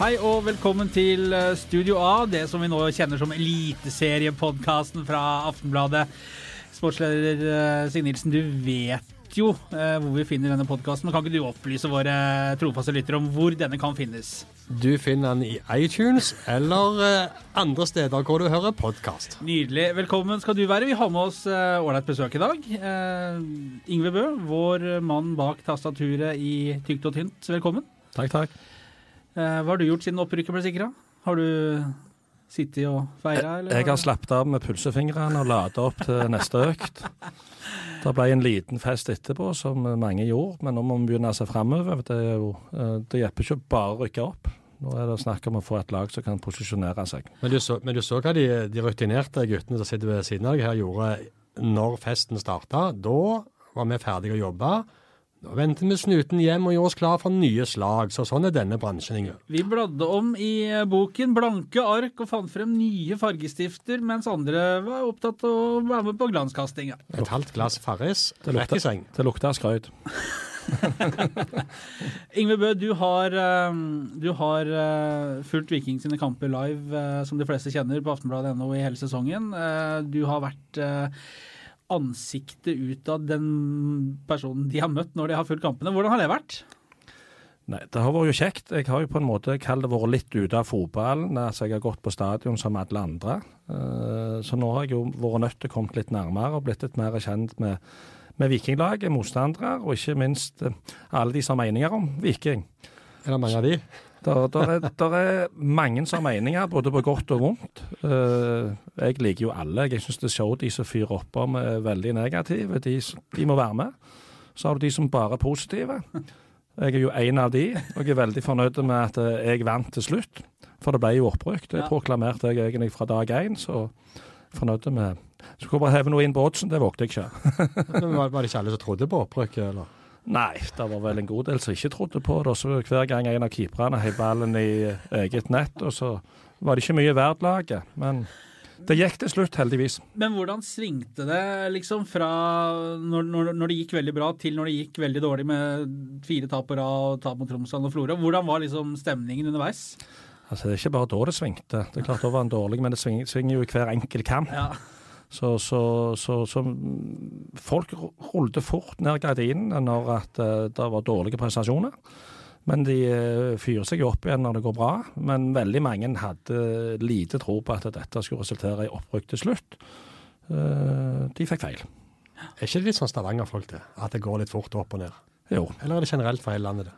Hei og velkommen til eh, Studio A, det som vi nå kjenner som Eliteseriepodkasten fra Aftenbladet. Sportsleder eh, Signe Nilsen, du vet jo eh, hvor vi finner denne podkasten. Kan ikke du opplyse våre trofaste lyttere om hvor denne kan finnes? Du finner den i iTunes eller eh, andre steder hvor du hører podkast. Nydelig. Velkommen skal du være. Vi har med oss eh, besøk i dag. Eh, Ingve Bø, vår mann bak tastaturet i tykt og tynt. Velkommen. Takk, takk. Eh, hva har du gjort siden opprykket ble sikra? Har du sittet og feira, eller? Jeg har slappet av med pulsefingrene og lada opp til neste økt. Det ble en liten fest etterpå, som mange gjorde, men nå må vi begynne å se framover. Det, eh, det hjelper ikke bare å rykke opp. Nå er det snakk om å få et lag som kan posisjonere seg. Men du så, men du så hva de, de rutinerte guttene som sitter ved siden av deg her, gjorde når festen starta. Da var vi ferdige å jobbe. Nå venter vi snuten hjem og gjør oss klar for nye slag. Så sånn er denne bransjen, Inge. Vi bladde om i eh, boken blanke ark og fant frem nye fargestifter, mens andre var opptatt av å være med på glanskastinga. Et halvt glass Farris Det rett i seng. Det lukter skrøyt. Ingve Bø, du har, eh, du har eh, fulgt Viking sine kamper live, som de fleste kjenner, på aftenbladet.no i hele sesongen. Du har vært ansiktet utad den personen de har møtt når de har fulgt kampene. Hvordan har det vært? Nei, Det har vært jo kjekt. Jeg har jo på en måte kall det vært litt ute av fotballen. Altså jeg har gått på stadion som alle andre. Eh, Så nå har jeg jo vært nødt til å komme litt nærmere og blitt litt mer kjent med, med Vikinglaget, motstandere, og ikke minst eh, alle de som har meninger om Viking. Er det mange av de? Der, er, er mange som har meninger, både på godt og vondt. Eh, jeg liker jo alle. Jeg syns det er show de som fyrer opp om er veldig negative. De, de må være med. Så har du de som bare er positive. Jeg er jo en av de, og jeg er veldig fornøyd med at eh, jeg vant til slutt. For det ble jo opprykk. Det proklamerte jeg egentlig fra dag én, så fornøyd med Så skulle bare heve noe inn på oddsen, det vågte jeg ikke. Men var, var det ikke alle som trodde på opprykket, eller? Nei, det var vel en god del som ikke trodde på det. Og så hver gang en av keeperne heiv ballen i eget nett, og så var det ikke mye verdt laget. Men det gikk til slutt, heldigvis. Men hvordan svingte det liksom fra når, når, når det gikk veldig bra, til når det gikk veldig dårlig med fire tap på rad og tap mot Tromsø og Florø? Hvordan var liksom stemningen underveis? Altså, Det er ikke bare da det svingte. Det er klart Da var han dårlig, men det svinger, svinger jo i hver enkelt kamp. Ja. Så, så, så, så folk rullet fort ned gardinene når at eh, det var dårlige prestasjoner. Men de eh, fyrer seg opp igjen når det går bra. Men veldig mange hadde lite tro på at dette skulle resultere i opprykk til slutt. Eh, de fikk feil. Er ikke det litt sånn Stavanger-folk, det? At det går litt fort opp og ned? Jo. Eller er det generelt for hele landet, det?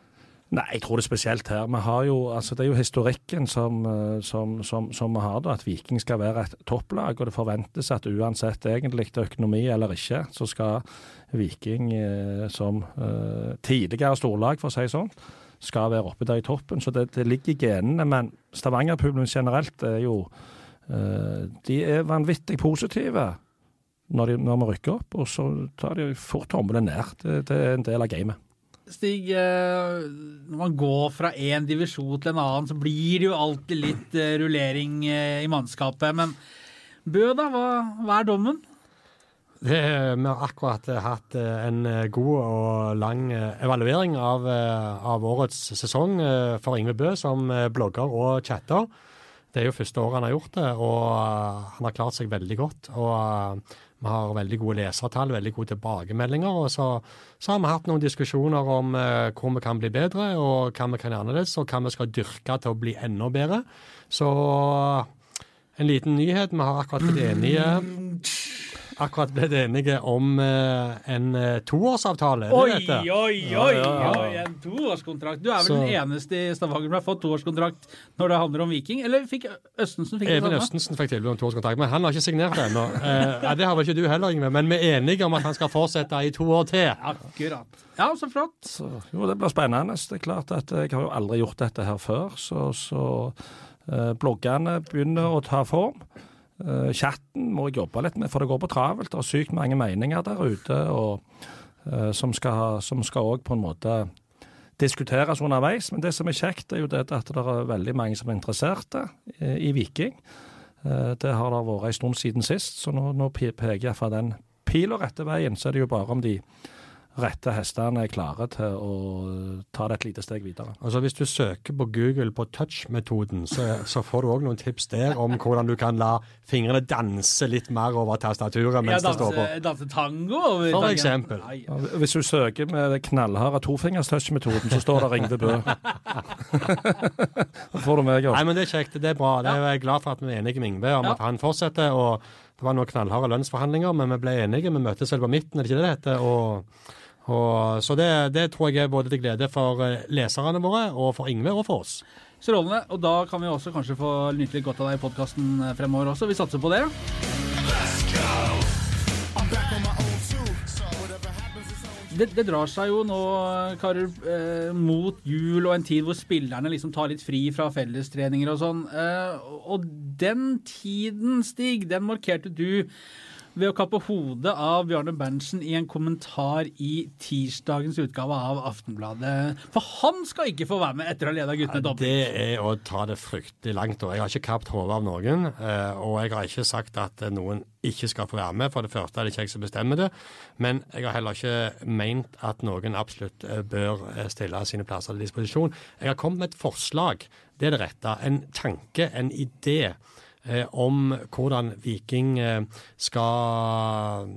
Nei, jeg tror det er spesielt her. Vi har jo, altså Det er jo historikken som, eh, som, som, som vi har, da, at Viking skal være et topplag. Og det forventes at uansett egentlig økonomi eller ikke, så skal Viking eh, som eh, tidligere storlag, for å si sånn, skal være oppe der i toppen. Så det, det ligger i genene. Men Stavanger-publikum generelt er jo eh, De er vanvittig positive når, de, når vi rykker opp, og så tar de fort tommelen ned. Det, det er en del av gamet. Stig, eh, når man går fra én divisjon til en annen, så blir det jo alltid litt eh, rullering eh, i mannskapet. Men Bø, da? Hva, hva er dommen? Det, vi har akkurat hatt en god og lang evaluering av, av årets sesong for Yngve Bø som blogger og chatter. Det er jo første året han har gjort det, og han har klart seg veldig godt. Og vi har veldig gode lesertall, veldig gode tilbakemeldinger. Og så, så har vi hatt noen diskusjoner om eh, hvor vi kan bli bedre, og hva vi kan gjøre annerledes, og hva vi skal dyrke til å bli enda bedre. Så en liten nyhet. Vi har akkurat blitt enige akkurat blitt enige om eh, en eh, toårsavtale. Oi, oi, oi! Ja, ja, ja. oi, En toårskontrakt. Du er vel Så- den eneste i Stavanger som har fått toårskontrakt når det handler om Viking? Eller fikk Østensen fikk det Even samme? Østensen fikk tilbud om toårskontrakt, men han har ikke signert det ennå. Eh, det har vel ikke du heller, Ingve, men vi er enige om at han skal fortsette i to år til. Akkurat. Ja, så flott. Så, jo, det blir spennende. Det er klart at jeg har jo aldri gjort dette her før, så, så eh, bloggene begynner å ta form. Eh, chatten må jeg jobbe litt med, for det går på travelt. Det er sykt mange meninger der ute og, eh, som skal òg på en måte diskuteres underveis. Men det som er kjekt, er jo det at det er veldig mange som er interesserte i, i Viking. Eh, det har det vært en stund siden sist, så nå, nå peker jeg fra den pila rette veien. Så er det jo bare om de rette hestene er klare til å ta det et lite steg videre. Altså Hvis du søker på Google på touch-metoden, så, så, får du òg noen tips der om hvordan du kan la fingrene danse litt mer over tastaturet mens ja, danse, det står på. Danse tango? For eksempel. Nei, Hvis du søker med den knallharde tofingerstouch-metoden, så står det Ringve Bø. Da får du meg Nei, òg. men Det er kjekt. Det er bra. Det er jeg glad for at vi er enige med Ingve om Ja. at han fortsetter. og Det var noen knallharde lønnsforhandlinger, men vi ble enige. Vi møtes vel på midten, er det ikke det det heter? Og, og, så det, det tror jeg er både til glede for eh, leserne våre, og for Ingve, og for oss. Strålende. Og da kan vi også kanskje få nyte litt godt av deg i podkasten fremover også. Vi satser på det. Det, det drar seg jo nå, karer, eh, mot jul og en tid hvor spillerne liksom tar litt fri fra fellestreninger og sånn. Eh, og den tiden, Stig, den markerte du ved å kappe hodet av Bjarne Berntsen i en kommentar i tirsdagens utgave av Aftenbladet. For han skal ikke få være med etter å ha leda guttene dobbelt. opprykk. Det er å ta det fryktelig langt. og Jeg har ikke kapt hodet av noen. eh, Og jeg har ikke sagt at noen ikke skal få være med. For det første er det ikke jeg som bestemmer det. Men jeg har heller ikke meint at noen absolutt eh, bør eh, stille sine plasser til disposisjon. Jeg har kommet med et forslag. Det er det rette. En tanke, en idé. Eh, Om hvordan Viking eh, skal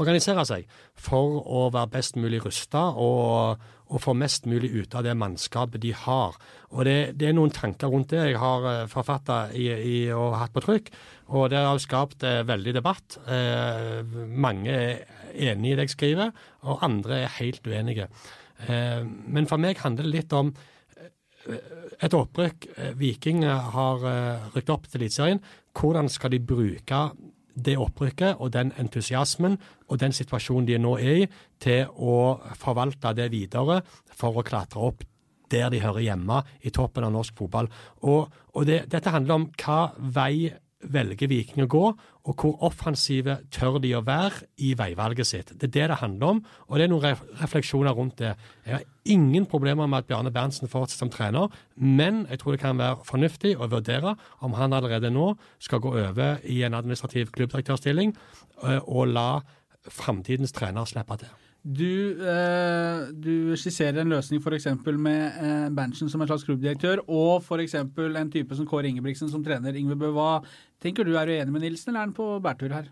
organisere seg for å være best mulig rusta og, og få mest mulig ut av det mannskapet de har. Og det, det er noen tanker rundt det jeg har forfatta i, i, og hatt på trykk. Og det har skapt eh, veldig debatt. Eh, mange er enig i det jeg skriver, og andre er helt uenige. Eh, men for meg handler det litt om et opprykk. Eh, Viking har eh, rykket opp til Eliteserien. Hvordan skal de bruke det opprykket og den entusiasmen og den situasjonen de nå er i, til å forvalte det videre for å klatre opp der de hører hjemme, i toppen av norsk fotball. Og, og det, dette handler om hva vei velger Viking å gå, og hvor offensive tør de å være i veivalget sitt. Det er det det handler om, og det er noen refleksjoner rundt det. Jeg har ingen problemer med at Bjarne Berntsen fortsetter som trener, men jeg tror det kan være fornuftig å vurdere om han allerede nå skal gå over i en administrativ klubbdirektørstilling eh, og la framtidens trener slippe til. Du, eh, du skisserer en løsning f.eks. med eh, Berntsen som en slags klubbdirektør, og f.eks. en type som Kåre Ingebrigtsen som trener. Yngve Bø, hva tenker du, er du enig med Nilsen, eller er han på bærtur her?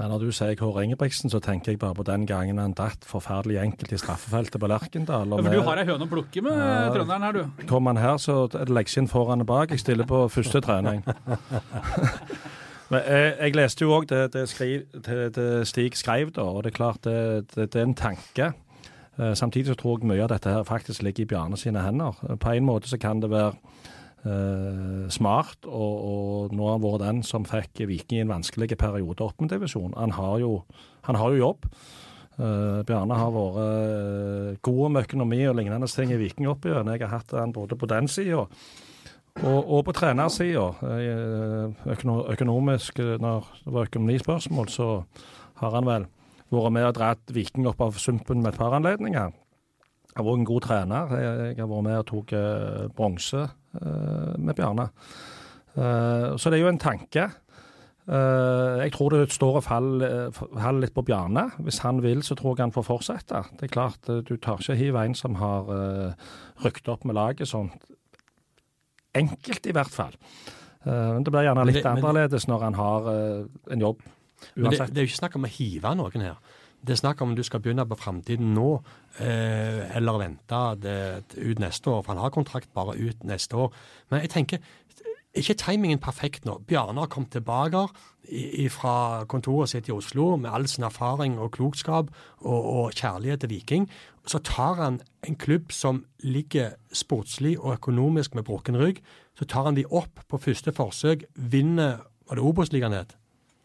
Nei, når du sier Kåre Ingebrigtsen, så tenker jeg bare på den gangen han datt forferdelig enkelt i straffefeltet på Lerkendal. Ja, for du har ei høne å plukke med, Ja. trønderen her, du. Kommer han her, så legges inn foran og bak. Jeg stiller på første trening. Men jeg, jeg leste jo òg det, det, det, det Stig skrev, da, og det er klart det, er en tanke. Eh, samtidig så tror jeg mye av dette her faktisk ligger i Bjarne sine hender. Eh, På en måte så kan det være eh, smart, og, og nå har han vært den som fikk Viking i en vanskelig periode opp med divisjon. Han har jo, han har jo jobb. Eh, Bjarne har vært eh, god med økonomi og lignende ting i Viking opp igjen. Jeg har hatt han både på den sida og, og på trenersida. Eh, økonomisk, eh, når det var økonomispørsmål, så har han vel vært med og dratt Viking opp av sumpen med et par anledninger. Han var en god trener. Jeg, har vært med og tok eh, bronse med Bjarne. Så det er jo en tanke. Jeg tror det står og faller, faller litt på Bjarne. Hvis han vil, så tror jeg han får fortsette. Det er klart, Du tar ikke hiv en som har rykket opp med laget sånn enkelt, i hvert fall. Eh, Men det blir gjerne litt men- annerledes når han har eh, en jobb. Men det, Uansett. det er jo ikke snakk om å hive noen her. Det er snakk om du skal begynne på framtiden nå, eh, eller vente det, ut neste år. For han har kontrakt bare ut neste år. Men jeg tenker, er ikke timingen perfekt nå? Bjarne har kommet tilbake fra kontoret sitt i Oslo med all sin erfaring og klokskap og, og kjærlighet til Viking. Så tar han en klubb som ligger sportslig og økonomisk med brukken rygg. Så tar han de opp på første forsøk, vinner Var det Obos-ligaen het?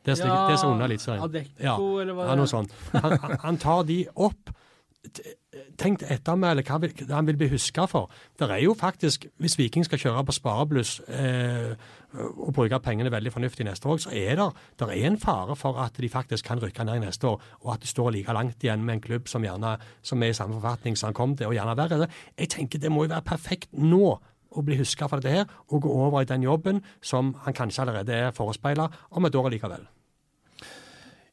Det er, slik- det er så under Eliteserien. Adecco, eller hva Ja, noe sånt. Han, han- han tar de opp. T- Tenk etter med eller hva vil, han vil bli huska for. Det er jo faktisk, Hvis Viking skal kjøre på sparebluss eh, og bruke pengene veldig fornuftig neste år, så er det, det er en fare for at de faktisk kan rykke ned neste år, og at de står like langt igjen med en klubb som gjerne som er i samme forfatning som han kom til, og gjerne verre. Jeg tenker Det må jo være perfekt nå å bli huska for dette her, og gå over i den jobben som han kanskje allerede er forespeila om et år likevel.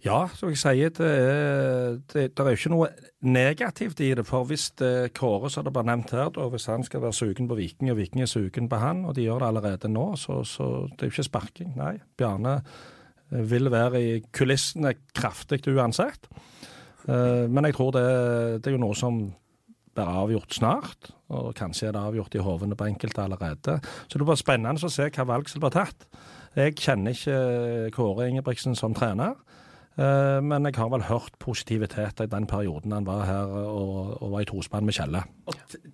Ja, som jeg sier, det er, det, det er ikke noe negativt i det. For hvis det Kåre, som det ble nevnt her, da, hvis han skal være sugen på Viking, og Viking er sugen på han, og de gjør det allerede nå, så, så det er jo ikke sparking. Nei, Bjarne eh, vil være i kulissene kraftig uansett. Eh, Men jeg tror det, det er jo noe som blir avgjort snart, og kanskje er det avgjort i hovene på enkelte allerede. Så det blir spennende å se hva valg som blir tatt. Jeg kjenner ikke Kåre Ingebrigtsen som trener. Eh, Men jeg har vel hørt positivitet i den perioden han var her og, og var i tospann med Kjelle.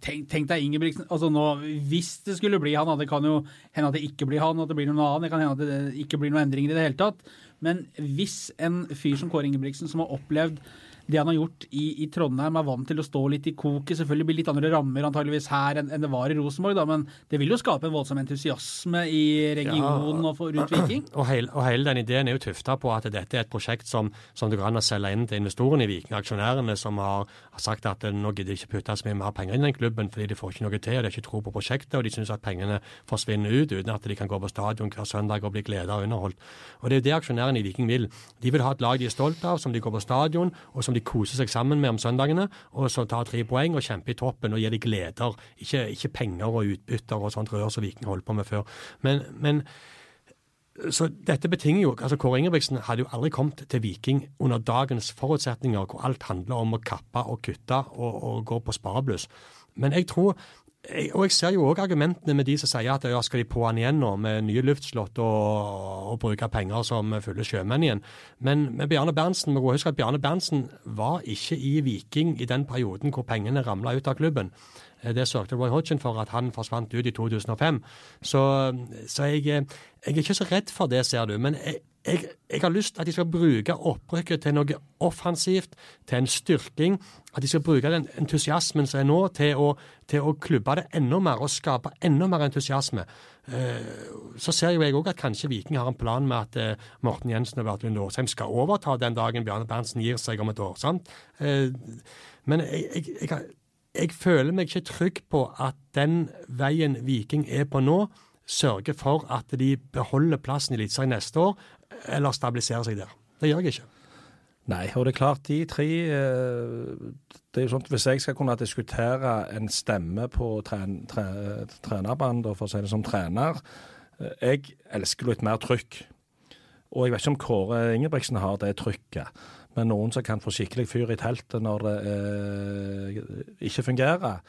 Tenk, tenk deg Ingebrigtsen. altså nå, Hvis det skulle bli han, det kan jo hende at det ikke blir han, at det blir noen annen. Det kan hende at det ikke blir noen endringer i det hele tatt. Men hvis en fyr som Kåre Ingebrigtsen, som har opplevd det han har gjort i, i Trondheim, er vant til å stå litt i koket. Selvfølgelig blir litt andre rammer antageligvis her enn, enn det var i Rosenborg, da, men det vil jo skape en voldsom entusiasme i regionen og for, rundt Viking. Og hele, og hele den ideen er jo tufta på at dette er et prosjekt som, som det går an å selge inn til investorene i Viking, aksjonærene, som har, har sagt at eh, nå gidder de ikke putte så mye mer penger inn i den klubben fordi de får ikke noe til, og de har ikke tro på prosjektet, og de syns at pengene forsvinner ut uten at de kan gå på stadion hver søndag og bli gleda og underholdt. Og det er jo det aksjonærene i Viking vil. De vil ha et lag de er stolt av, som de går på stadion, og som de koser seg sammen med om søndagene, og så tar tre poeng og kjemper i toppen og gir de gleder. Ikke, ikke penger og utbytter og sånt rør som Viking holdt på med før. Men, men så dette betinger jo altså Kåre Ingebrigtsen hadde jo aldri kommet til Viking under dagens forutsetninger, hvor alt handler om å kappe og kutte og, og gå på sparebluss. Men jeg tror og jeg ser jo òg argumentene med de som sier at ja, skal de på han igjen nå med nye luftslott og, og bruke penger som fulle sjømenn igjen. Men med Bjarne Berntsen, må huske at Bjarne Berntsen var ikke i Viking i den perioden hvor pengene ramla ut av klubben. Eh, Det sørget Roy Hodgson for at han forsvant ut i 2005. Så, så jeg, jeg er ikke så redd for det, ser du. Men jeg, jeg, jeg har lyst til at de skal bruke opprykket til noe offensivt, til en styrking. At de skal bruke den entusiasmen som er nå, til å, til å klubbe det enda mer og skape enda mer entusiasme. Eh, Så ser jo jeg òg at kanskje Viking har en plan med at eh, Morten Jensen og Bertil Lund skal overta den dagen Bjarne Berntsen gir seg om et år. sant? Eh, Men jeg, jeg, jeg, jeg føler meg ikke trygg på at den veien Viking er på nå, sørger for at de beholder plassen i Eliteserien neste år, eller stabiliserer seg der. Det gjør jeg ikke. Nei, og det er klart, de tre eh, Det er jo sånn Hvis jeg skal kunne diskutere en stemme på tren, tre, trenerbånd, og for å si det som trener eh, Jeg elsker litt mer trykk. Og jeg vet ikke om Kåre Ingebrigtsen har det trykket. Men noen som kan få skikkelig fyr i teltet når det eh, ikke fungerer.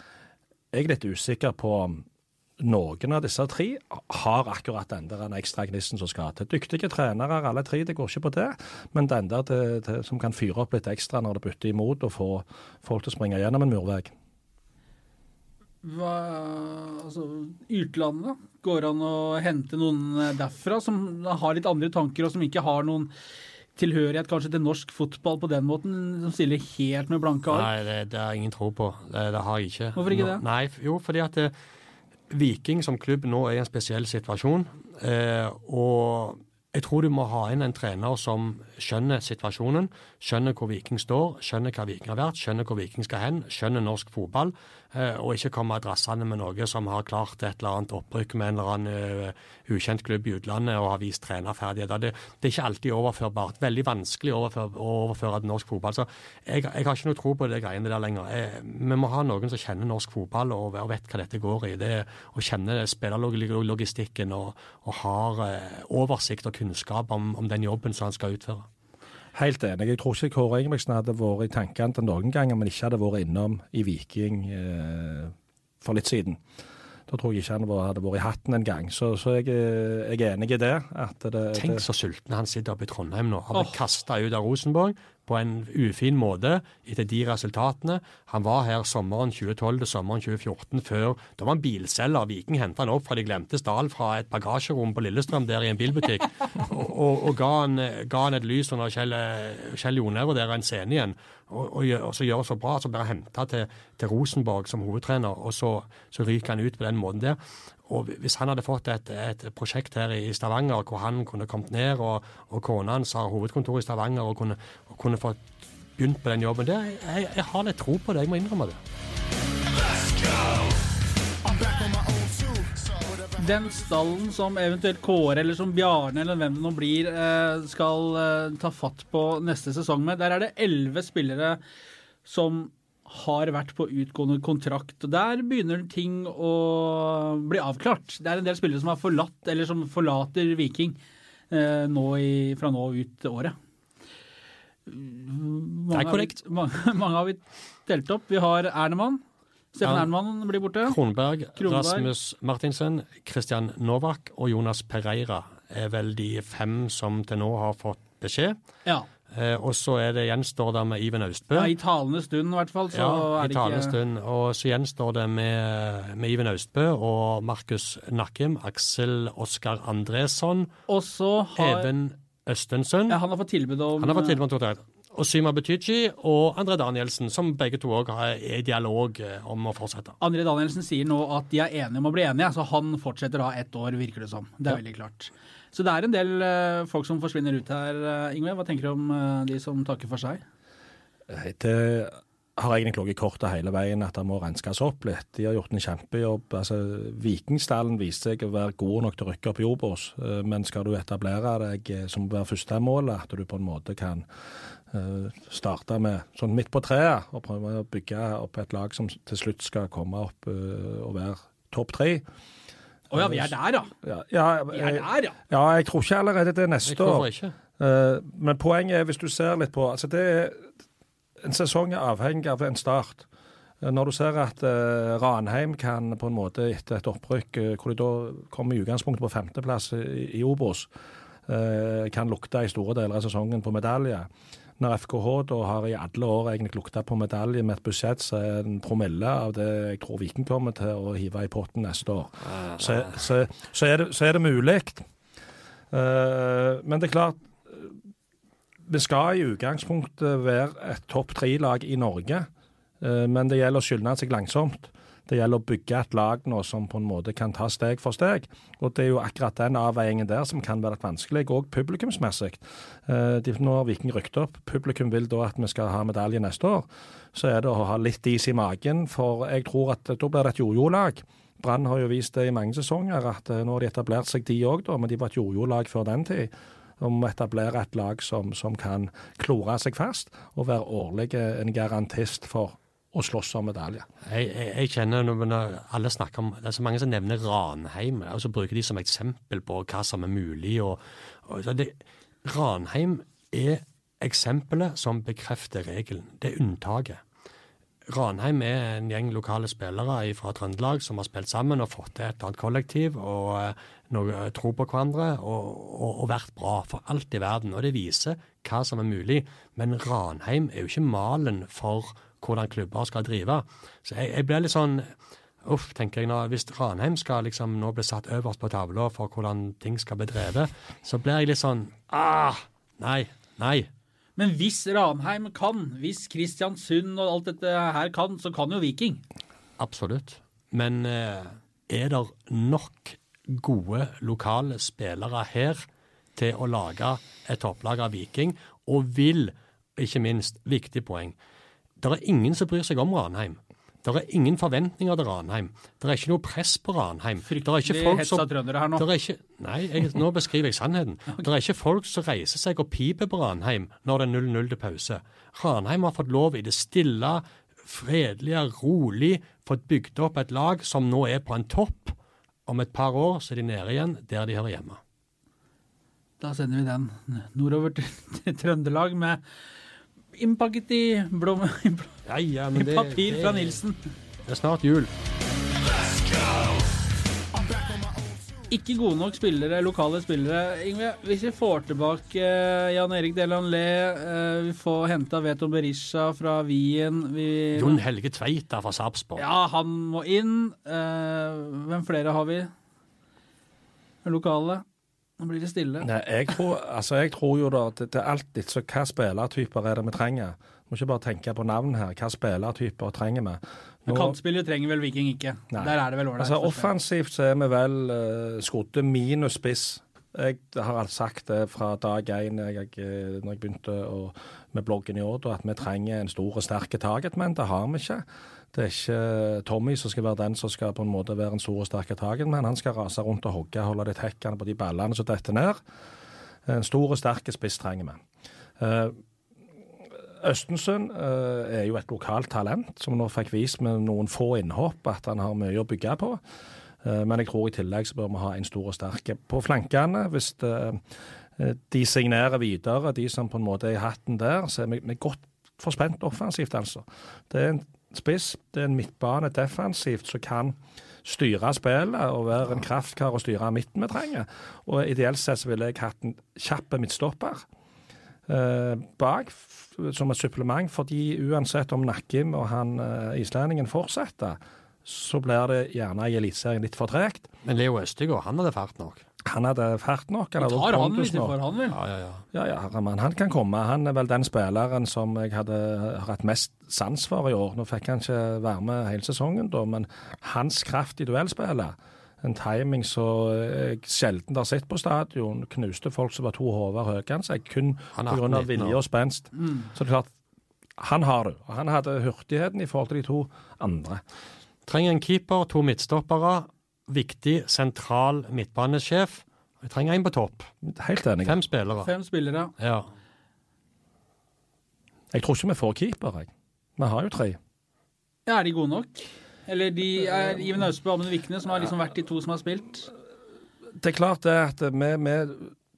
Jeg er litt usikker på om noen av disse tre har akkurat den der ekstra gnisten som skal til. Dyktige trenere, alle tre, det går ikke på det. Men den der til, til, som kan fyre opp litt ekstra når det butter imot, og få folk til å springe gjennom en murvegg. Hva, altså, Utlandet? Går det an å hente noen derfra som har litt andre tanker, og som ikke har noen tilhørighet kanskje til norsk fotball på den måten, som stiller helt med blanke ark? Nei, det, det har jeg ingen tro på. Det, det har jeg ikke. Hvorfor ikke det? Nei, Jo, fordi at det, Viking som klubb nå er i en spesiell situasjon. Eh, og jeg tror du må ha inn en trener som skjønner situasjonen, skjønner hvor Viking står, skjønner hva Viking har vært, skjønner hvor Viking skal hen, skjønner norsk fotball, eh, og ikke komme drassende med noe som har klart et eller annet opprykk med en eller annen eh, ukjent klubb i utlandet og har vist trenerferdigheter. Det, det er ikke alltid overførbart. Veldig vanskelig å overføre, å overføre til norsk fotball. Så jeg, jeg har ikke noe tro på det greiene der lenger. Jeg, vi må ha noen som kjenner norsk fotball og, og vet hva dette går i. Det, å kjenne spillerlogistikken og, og har eh, oversikt og kunnskap om, om den jobben som han skal utføre. Helt enig. Jeg tror ikke Kåre Ingebrigtsen hadde vært i tankene til noen ganger, men ikke hadde vært innom i Viking eh, for litt siden. Da tror jeg ikke han hadde vært i hatten en gang. Så, så jeg, er- jeg er enig i det. At det, Tenk så sulten han sitter oppe i Trondheim nå. Han ble oh. kastet ut av Rosenborg på en ufin måte etter de resultatene. Han var her sommeren 2012 til sommeren 2014 før Da var han bilselger. Viking henta han opp fra de glemte stall fra et bagasjerom på Lillestrøm der i en bilbutikk, og, og, og ga, han, ga han et lys under Kjell, Kjell Joner der en scene igjen. Og, og, så gjør det så bra, så blir han henta til, til Rosenborg som hovedtrener, og så, så ryker han ut på den måten der. Og hvis han hadde fått et, et prosjekt her i Stavanger hvor han kunne kommet ned, og, og kona hans har hovedkontor i Stavanger og kunne, og kunne fått begynt på den jobben der, jeg, jeg har litt tro på det, jeg må innrømme det. Den stallen som eventuelt Kåre eller som Bjarne eller hvem det nå blir, eh, skal eh, ta fatt på neste sesong med, der er det elleve spillere som har vært på utgående kontrakt. og Der begynner ting å bli avklart. Det er en del spillere som har forlatt, eller som forlater Viking eh, nå i, fra nå ut året. Mange Det er korrekt. Har vi, mange, mange har vi telt opp. Vi har Ernemann. Steffen Ja. Ernemann blir borte. Kronberg, Kronberg. Rasmus Martinsen, Christian Novak og Jonas Pereira er vel de fem som til nå har fått beskjed. Ja. Eh, og så er det gjenstår det med Iven Austbø. ja, I talende stund i hvert fall. Så Ja, i talende ikke stund. Og så gjenstår det med, med Iven Austbø og Markus Nakkim, Aksel Oskar Andresson, Og så har Even Østensen. ja, Han har fått tilbud om Han har fått tilbud om to Og Syma Betychi og André Danielsen, som begge to òg er i dialog eh, om å fortsette. André Danielsen sier nå at de er enige om å bli enige, så han fortsetter da ett år, virker det som. Det er Ja. veldig klart. Så det er en del eh, folk som forsvinner ut her, uh, Ingve. Hva tenker du om eh, de som takker for seg? Det har egentlig ligget i kortet hele veien at det må renskes opp litt. De har gjort en kjempejobb. Altså, Vikingstallen viste seg å være god nok til å rykke opp eh, men skal du etablere deg som være førstemålet, at du på en måte kan eh, starte med sånn midt på treet og prøve å bygge opp et lag som til slutt skal komme opp eh, og være topp tre. Å ja, vi er der, ja. Ja, ja, Vi er der, ja. ja, jeg tror ikke allerede det er neste år. ikke? Eh, Men poenget er, hvis du ser litt på altså det er, En sesong er avhengig av en start. Eh, Når du ser at eh, Ranheim kan på en måte etter et opprykk, eh, hvor de da kommer i utgangspunktet på femteplass i, i Obos, eh, kan lukte i store deler av sesongen på medalje. Når FKH da har i alle år egentlig lukta på medalje med et budsjett som er en promille av det jeg tror Viking kommer til å hive i potten neste år, så, så, så, er, det, så er det mulig. Uh, men det er klart, eh, vi skal i utgangspunktet være et topp tre-lag i Norge, uh, men det gjelder å skynde seg langsomt. Det gjelder å bygge et lag nå som på en måte kan ta steg for steg. Og det er jo akkurat den avveiningen der som kan være litt vanskelig, òg publikumsmessig. Eh, Nå har Viking rykket opp. Publikum vil da at vi skal ha medalje neste år. Så er det å ha litt is i magen, for jeg tror at da blir det et jojo-lag. Brann har jo vist det i mange sesonger, at eh, nå har de etablert seg de òg, men de var et jojo-lag før den tid. Om å etablere et lag som, som kan klore seg fast og være årlig en garantist for å slåss om medalje. Jeg, jeg, jeg kjenner når alle snakker om Det er så mange som nevner Ranheim, og så bruker de som eksempel på hva som er mulig. Og, og det, Ranheim er eksempelet som bekrefter regelen. Det er unntaket. Ranheim er en gjeng lokale spillere fra Trøndelag som har spilt sammen og fått til et annet kollektiv og eh, noe, tro på hverandre og, og, og vært bra for alt i verden. Og det viser hva som er mulig. Men Ranheim er jo ikke malen for hvordan klubber skal drive. Så jeg, jeg blir litt sånn Uff, tenker jeg nå. Hvis Ranheim skal liksom nå bli satt øverst på tavla for hvordan ting skal bli drevet, så blir jeg litt sånn ah, Nei. Nei. Men hvis Ranheim kan, hvis Kristiansund og alt dette her kan, så kan jo Viking. Absolutt. Men eh, er det nok gode lokale spillere her til å lage et topplag av Viking? Og vil, ikke minst, viktig poeng, det er ingen som bryr seg om Ranheim. Det er ingen forventninger til Ranheim. Det er ikke noe press på Ranheim. Det er ikke Fryktelig folk hetsa trøndere her nå. det er ikke, nei, jeg, nå beskriver jeg sannheten. Det er ikke folk som reiser seg og piper på Ranheim når det er 0-0 til pause. Ranheim har fått lov i det stille, fredelige, rolig, fått bygd opp et lag som nå er på en topp. Om et par år så er de nede igjen der de hører hjemme. Da sender vi den nordover til Trøndelag med innpakket i, blom, i, blom, Ja, ja, i men det, papir det, fra Nilsen. Det er snart jul. Ikke gode nok spillere, lokale spillere. Ingve, hvis vi får tilbake eh, Jan Erik Delan Le, eh, vi får henta Veto Berisha fra Wien vi, Jon Helge Tveita fra Sarpsborg. Ja, han må inn. Eh, hvem flere har vi? Lokale. Nå blir det stille. Nei, jeg, tror, altså, jeg tror jo da at det, er alltid så hva spillertyper er det vi trenger. Vi må ikke bare tenke på navn her. Hva spillertyper trenger vi? Men Kantspillere trenger vel Viking ikke. Nei. Der er det vel ålreit. Altså, offensivt så er vi vel uh, skodde minus spiss. Jeg har sagt det fra dag én jeg, jeg, når jeg begynte å, med bloggen i år, at vi trenger en stor og sterk targetman. Det har vi ikke. Det er ikke Tommy som skal være den som skal på en måte være en stor og sterk men Han skal rase rundt og hogge, holde litt hekkene på de ballene som detter ned. En stor og sterk spiss trenger vi. Uh, Østensund uh, er jo et lokalt talent som nå fikk vist med noen få innhopp at han har mye å bygge på. Men jeg tror i tillegg så bør vi ha en stor og sterk på flankene. Hvis de signerer videre, de som på en måte er i hatten der, så er vi godt forspent offensivt, altså. Det er en spiss, det er en midtbane defensivt som kan styre spillet og være en kraftkar og styre midten vi trenger. Og ideelt sett så ville jeg hatt en kjapp midtstopper eh, bak som et supplement, fordi uansett om Nakkim og han eh, islendingen fortsetter, så blir det gjerne i Eliteserien litt for tregt. Men Leo Østegård, han hadde fart nok? Han hadde fart nok. Han tar han litt for han, vel? Ja, ja, ja. Ja, ja, men han kan komme. Han er vel den spilleren som jeg hadde hatt mest sans for i år. Nå fikk han ikke være med hele sesongen, da, men hans kraft i duellspillet en timing så jeg sjelden har sett på stadion. Knuste folk som var to hoder høyere enn seg, kun pga. vilje og spenst. Mm. Så det er klart, han har det. Og han hadde hurtigheten i forhold til de to andre. Trenger en keeper, to midtstoppere. Viktig sentral midtbanesjef. Vi trenger en på topp. Helt enig. Fem spillere. Fem spillere. Ja. Jeg tror ikke vi får keeper, jeg. Vi har jo tre. Ja, Er de gode nok? Eller de er Iven Austbø og Amund Vikne, som har liksom vært de to som har spilt? Det er klart det at med, med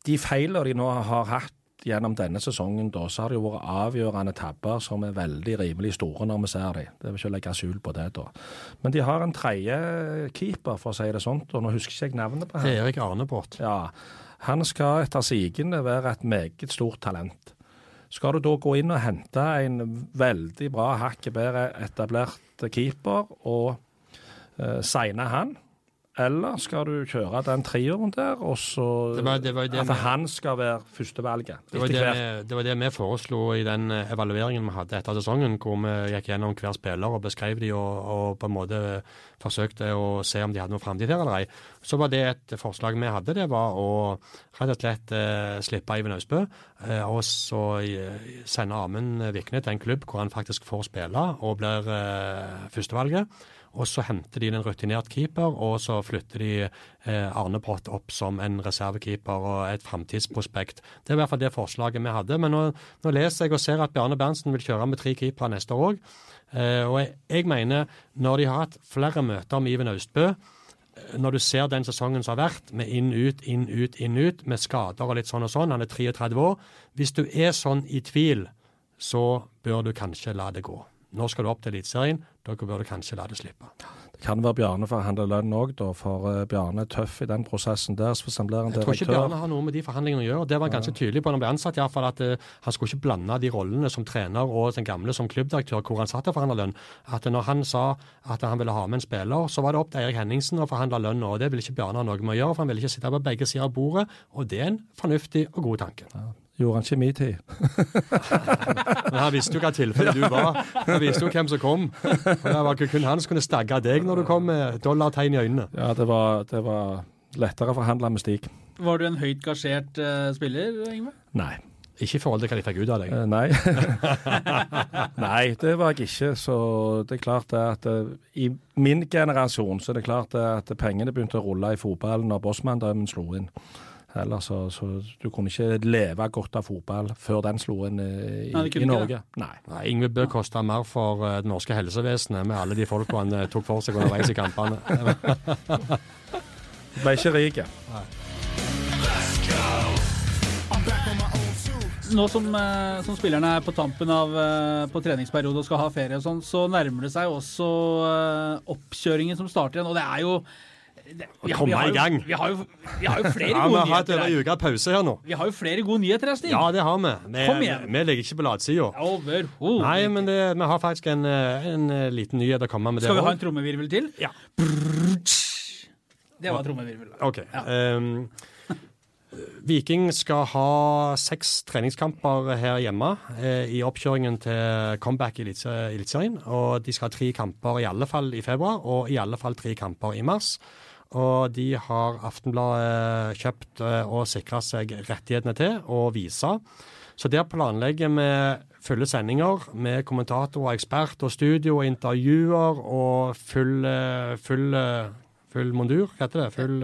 de feilene de nå har hatt gjennom denne sesongen, da, så har det jo vært avgjørende tabber som er veldig rimelig store når vi ser dem. Det vil ikke legge skjul på det, da. Men de har en tredje keeper, for å si det sånt, og nå husker ikke jeg navnet på ham. Erik Arnebort. Ja. Han skal etter sigende være et meget stort talent. Skal du da gå inn og hente en veldig bra, hakket bedre etablert keeper og eh, signe han, eller skal du kjøre den trioen der, og så det var, det var det at han skal være førstevalget? Det, var det, vi, det var det vi foreslo i den eh, evalueringen vi hadde etter sesongen, hvor vi gikk gjennom hver spiller og beskrev de og, og på en måte forsøkte å se om de hadde noe framtid her eller ei. Så var det et forslag vi hadde, det var å rett og slett eh, slippe Iven Austbø eh, og så eh, sende Amund Vikne til en klubb hvor han faktisk får spille og blir eh, førstevalget. Og så henter de en rutinert keeper, og så flytter de eh, Arne Pott opp som en reservekeeper og et framtidsprospekt. Det er i hvert fall det forslaget vi hadde. Men nå, nå leser jeg og ser at Bjarne Berntsen vil kjøre med tre keepere neste år òg. Eh, og jeg, jeg, mener, når de har hatt flere møter med Iven Austbø, eh, når du ser den sesongen som har vært, med inn, ut, inn, ut, inn, ut, med skader og litt sånn og sånn, han er 33 år Hvis du er sånn i tvil, så bør du kanskje la det gå. Nå skal du opp til Eliteserien. Dere burde kanskje la det slippe. Det kan være Bjarne forhandler lønn òg, for uh, Bjarne er tøff i den prosessen der. han blir en Jeg tror ikke Bjarne har noe med de forhandlingene å gjøre. Det var han ganske tydelig på når han ble ansatt, i hvert fall, at uh, han skulle ikke blande de rollene som trener og den gamle som klubbdirektør, hvor han satt og forhandla lønn. At når han sa at han ville ha med en spiller, så var det opp til Eirik Henningsen å forhandle lønn, og det ville ikke Bjarne ha noe med å gjøre, for han ville ikke sitte på begge sider av bordet, og det er en fornuftig og god tanke. Ja. Gjorde han ikke min tid. Men han visste jo hva tilfellet du var. Han visste jo hvem som kom. Og det var ikke kun han som kunne stagge deg når du kom med dollartegn i øynene. Ja, det var, det var lettere å forhandle med Stig. Var du en høyt gasjert uh, spiller, Ingve? Nei. Ikke i forhold til hva de fikk ut av deg? Uh, nei. nei, det var jeg ikke. Så det er klart det at uh, i min generasjon så er det klart det at pengene begynte å rulle i fotballen når Bossmann-drømmen slo inn. Heller, så, så, du kunne ikke leve godt av fotball før den slo inn i, Nei, i Norge. Nei. Nei. Ingve bør koste mer for uh, det norske helsevesenet med alle de folka han uh, tok for seg underveis i kampene. Ble ikke rik. Nå som, som, spillerne er på tampen av på treningsperiode og skal ha ferie, og sånn, så nærmer det seg også oppkjøringen som starter igjen. Og det er jo komme i gang. Vi har jo, vi har jo flere ja, gode nyheter. Vi har hatt over uke pause her nå. Vi har jo flere gode nyheter her, Stig. Ja, det har vi. Vi, Kom igjen. vi ligger ikke på latsida. Overhodet Nei, men det, vi har faktisk en, en, liten nyhet å komme med. Skal vi ha en trommevirvel til? Ja. Det var trommevirvel. OK. Ja. Um, Viking skal ha seks treningskamper her hjemme eh, i oppkjøringen til comeback i Eliteserien. Og de skal ha tre kamper i alle fall i februar, og i alle fall tre kamper i mars. Og de har Aftenbladet kjøpt eh, og sikra seg rettighetene til å vise. Så der planlegger vi fulle sendinger med kommentator og ekspert og studio og intervjuer og full, eh, full, eh, full mondur, hva heter det? Full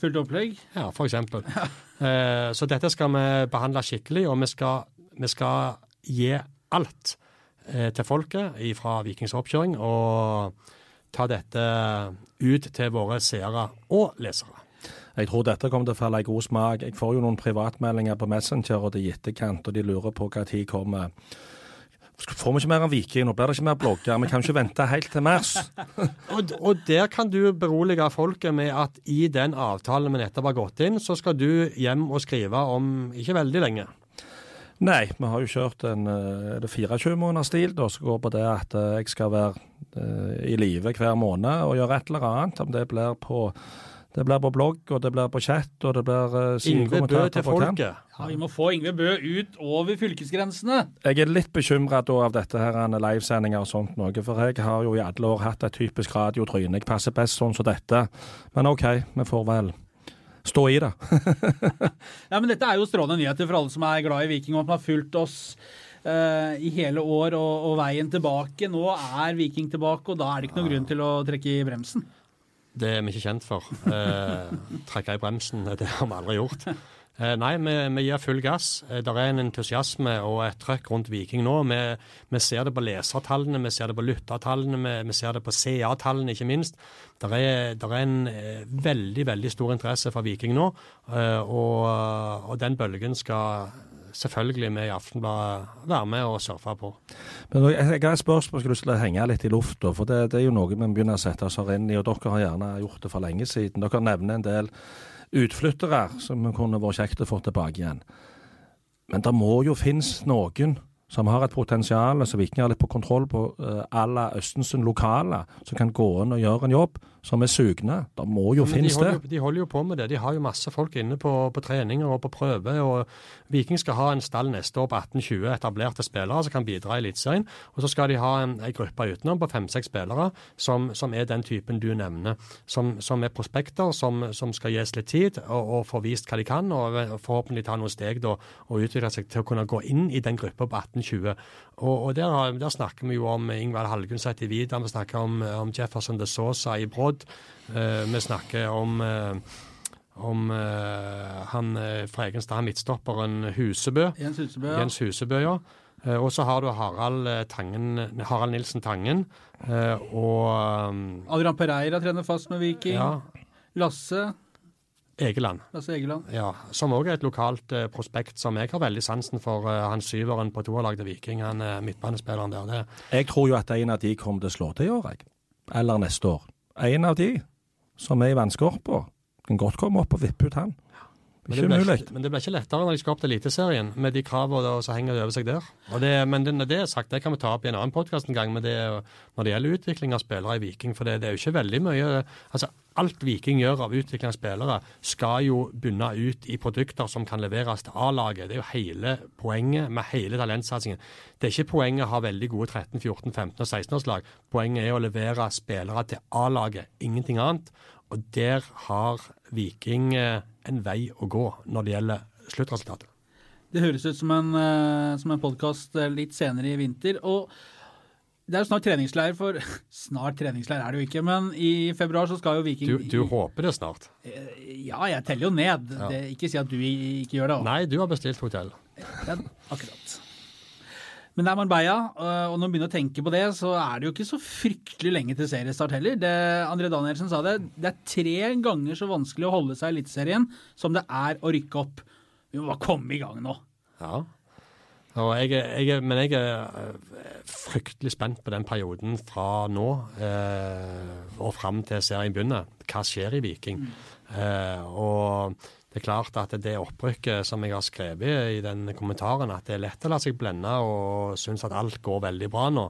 Fullt opplegg. Ja, for eksempel. Så dette skal vi behandle skikkelig, og vi skal, vi skal gi alt til folket fra Vikings oppkjøring, og ta dette ut til våre seere og lesere. Jeg tror dette kommer til å falle i god smak. Jeg får jo noen privatmeldinger på Messenger og det i etterkant, og de lurer på hva tid kommer. Får vi ikke mer enn Viking? Nå blir det ikke mer blogger. Vi kan ikke vente helt til mars. Og, og der kan du berolige folket med at i den avtalen vi nettopp har gått inn, så skal du hjem og skrive om ikke veldig lenge. Nei, vi har jo kjørt en eh, er det 24 måneders stil da, som går på det at eh, jeg skal være eh, i live hver måned og gjøre et eller annet. Om det blir på, det blir på blogg, og det blir på chat, og det blir uh, Yngve Bø til folket. Ja, Vi må få Yngve Bø ut over fylkesgrensene. Jeg er litt bekymra av dette her livesendinger og sånt noe, for jeg har jo i alle år hatt et typisk radiotryne. Jeg passer best sånn som dette. Men OK, vi får vel stå i det. ja, men Dette er jo strålende nyheter for alle som er glad i Viking, og at man har fulgt oss uh, i hele år og, og, veien tilbake. Nå er Viking tilbake, og da er det ikke noen grunn til å trekke i bremsen. Det er vi ikke kjent for. Eh, trekke i bremsen, det har vi aldri gjort. Eh, nei, vi, vi, gir full gass. Eh, det er en entusiasme og et trøkk rundt Viking nå. Vi, vi, ser det på lesertallene, vi ser det på lyttertallene, vi, vi ser det på CA-tallene, ikke minst. Det er, er, en eh, veldig, veldig stor interesse for Viking nå, og, og den bølgen skal selvfølgelig vi i Aftenbladet være med og surfe på. Men Jeg, har et spørsmål har lyst til å henge litt i lufta. For det, det, er jo noe vi begynner å sette oss inn i. Og dere har gjerne gjort det for lenge siden. Dere nevner en del utflyttere som kunne vært kjekt å få tilbake igjen. Men det må jo finnes noen som har et potensial, som Viking har litt på kontroll på, uh, à la Østensund lokale, som kan gå inn og gjøre en jobb som er sugne. Det må jo finnes de det. Jo, de holder jo på med det. De har jo masse folk inne på, på treninger og på prøve. og Viking skal ha en stall neste år på 18-20 etablerte spillere som kan bidra i Eliteserien. Og så skal de ha en, en gruppe utenom på fem-seks spillere som, som, er den typen du nevner. Som, som er prospekter, som, som, skal gis litt tid og, og få vist hva de kan. Og forhåpentlig ta noen steg da, og utvikle seg til å kunne gå inn i den gruppa på 18-20. Og, og der, der, snakker vi jo om Ingvald Halgunset i Vidar, vi snakker om, om Jefferson de Sosa i Brodd. Uh, vi snakker om uh, om uh, han fra Egenstad, midtstopperen Husebø. Jens Husebø, ja. Jens Husebø, ja. og så har du Harald, Tangen, Harald Nilsen Tangen. og um, Adrian Pereira trener fast med Viking. Ja. Lasse. Egeland. Lasse Egeland. Ja, Som òg er et lokalt eh, prospekt som jeg har veldig sansen for. Eh, han syveren på toerlaget til Viking, han er midtbanespilleren der. Det. Jeg tror jo at en av de kommer til å slå til i år, jeg. Eller neste år. En av de som er i vannskorpa, kan godt komme opp og vippe ut han. Men det, ble men det ble ikke lettere når de skal opp til Eliteserien, med de kravene som henger over seg der. Det, men det, det er sagt, det kan vi ta opp i en annen podkast en gang, men det, når det gjelder utvikling av spillere i Viking. For det, det er jo ikke veldig mye altså Alt Viking gjør av utvikling av spillere, skal jo bunne ut i produkter som kan leveres til A-laget. Det er jo hele poenget med hele talentsatsingen. Det er ikke poenget å ha veldig gode 13-, 14-, 15- og 16-årslag. Poenget er å levere spillere til A-laget, ingenting annet. Og der har Viking eh, en vei å gå når det gjelder sluttresultatet. Det høres ut som en, uh, som en podkast eh, litt senere i vinter. og det er jo snart treningsleir for Snart treningsleir er det jo ikke, men i februar så skal jo Viking Du, du håper det snart? Ja, jeg teller jo ned. Ja. Det, ikke si at du ikke gjør det. Også. Nei, du har bestilt hotell. Ja, akkurat. Men det er Marbella, og når man begynner å tenke på det, så er det jo ikke så fryktelig lenge til seriestart heller. Det, André Danielsen sa det. Det er tre ganger så vanskelig å holde seg i Eliteserien som det er å rykke opp. Vi må bare komme i gang nå. Ja. Jeg, jeg, men jeg er fryktelig spent på den perioden fra nå eh, og fram til serien begynner. Hva skjer i Viking? Mm. Eh, og det er klart at det opprykket som jeg har skrevet i den kommentaren, at det er lett å la seg blende og synes at alt går veldig bra nå.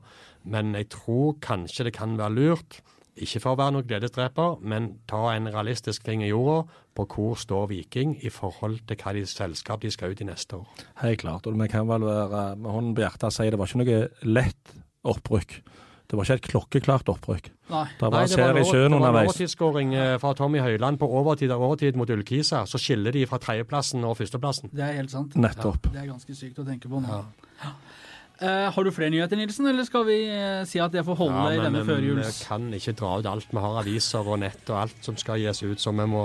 Men jeg tror kanskje det kan være lurt, ikke for å være noen gledesdreper, men ta en realistisk finger i jorda på hvor står Viking i forhold til hva de selskap de skal ut i neste år. Helt klart. Og vi kan vel være med hånden på hjertet si det var ikke noe lett opprykk. Det var ikke et klokkeklart opprykk. Nei. Det var Nei, det var over- det var en overtidsskåring eh, fra Tommy Høiland på overtid av overtid mot Ullkisa. Så skiller de fra tredjeplassen og førsteplassen. Det er helt sant. Nettopp. Det er ganske sykt å tenke på nå. Ja. Uh, har du flere nyheter, Nilsen, eller skal vi uh, si at det får holde i denne førjuls... vi kan ikke dra ut alt. Vi har aviser og nett og alt som skal gis ut, så vi må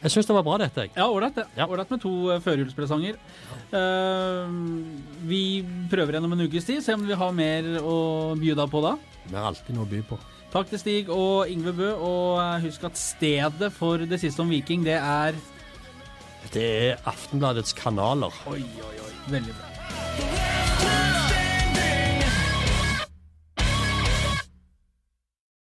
Jeg syns det var bra, dette. jeg. Ja, ålreit det. Ja. Ålreit med to uh, førjulspresanger. Uh, vi prøver gjennom en ukes tid, se om vi har mer å by deg på da. Vi har alltid noe å by på. Takk til Stig og Yngve Bø, og eh, husk at stedet for det siste om Viking, det er Det er Aftenbladets kanaler. Oi, oi, oi. Veldig bra.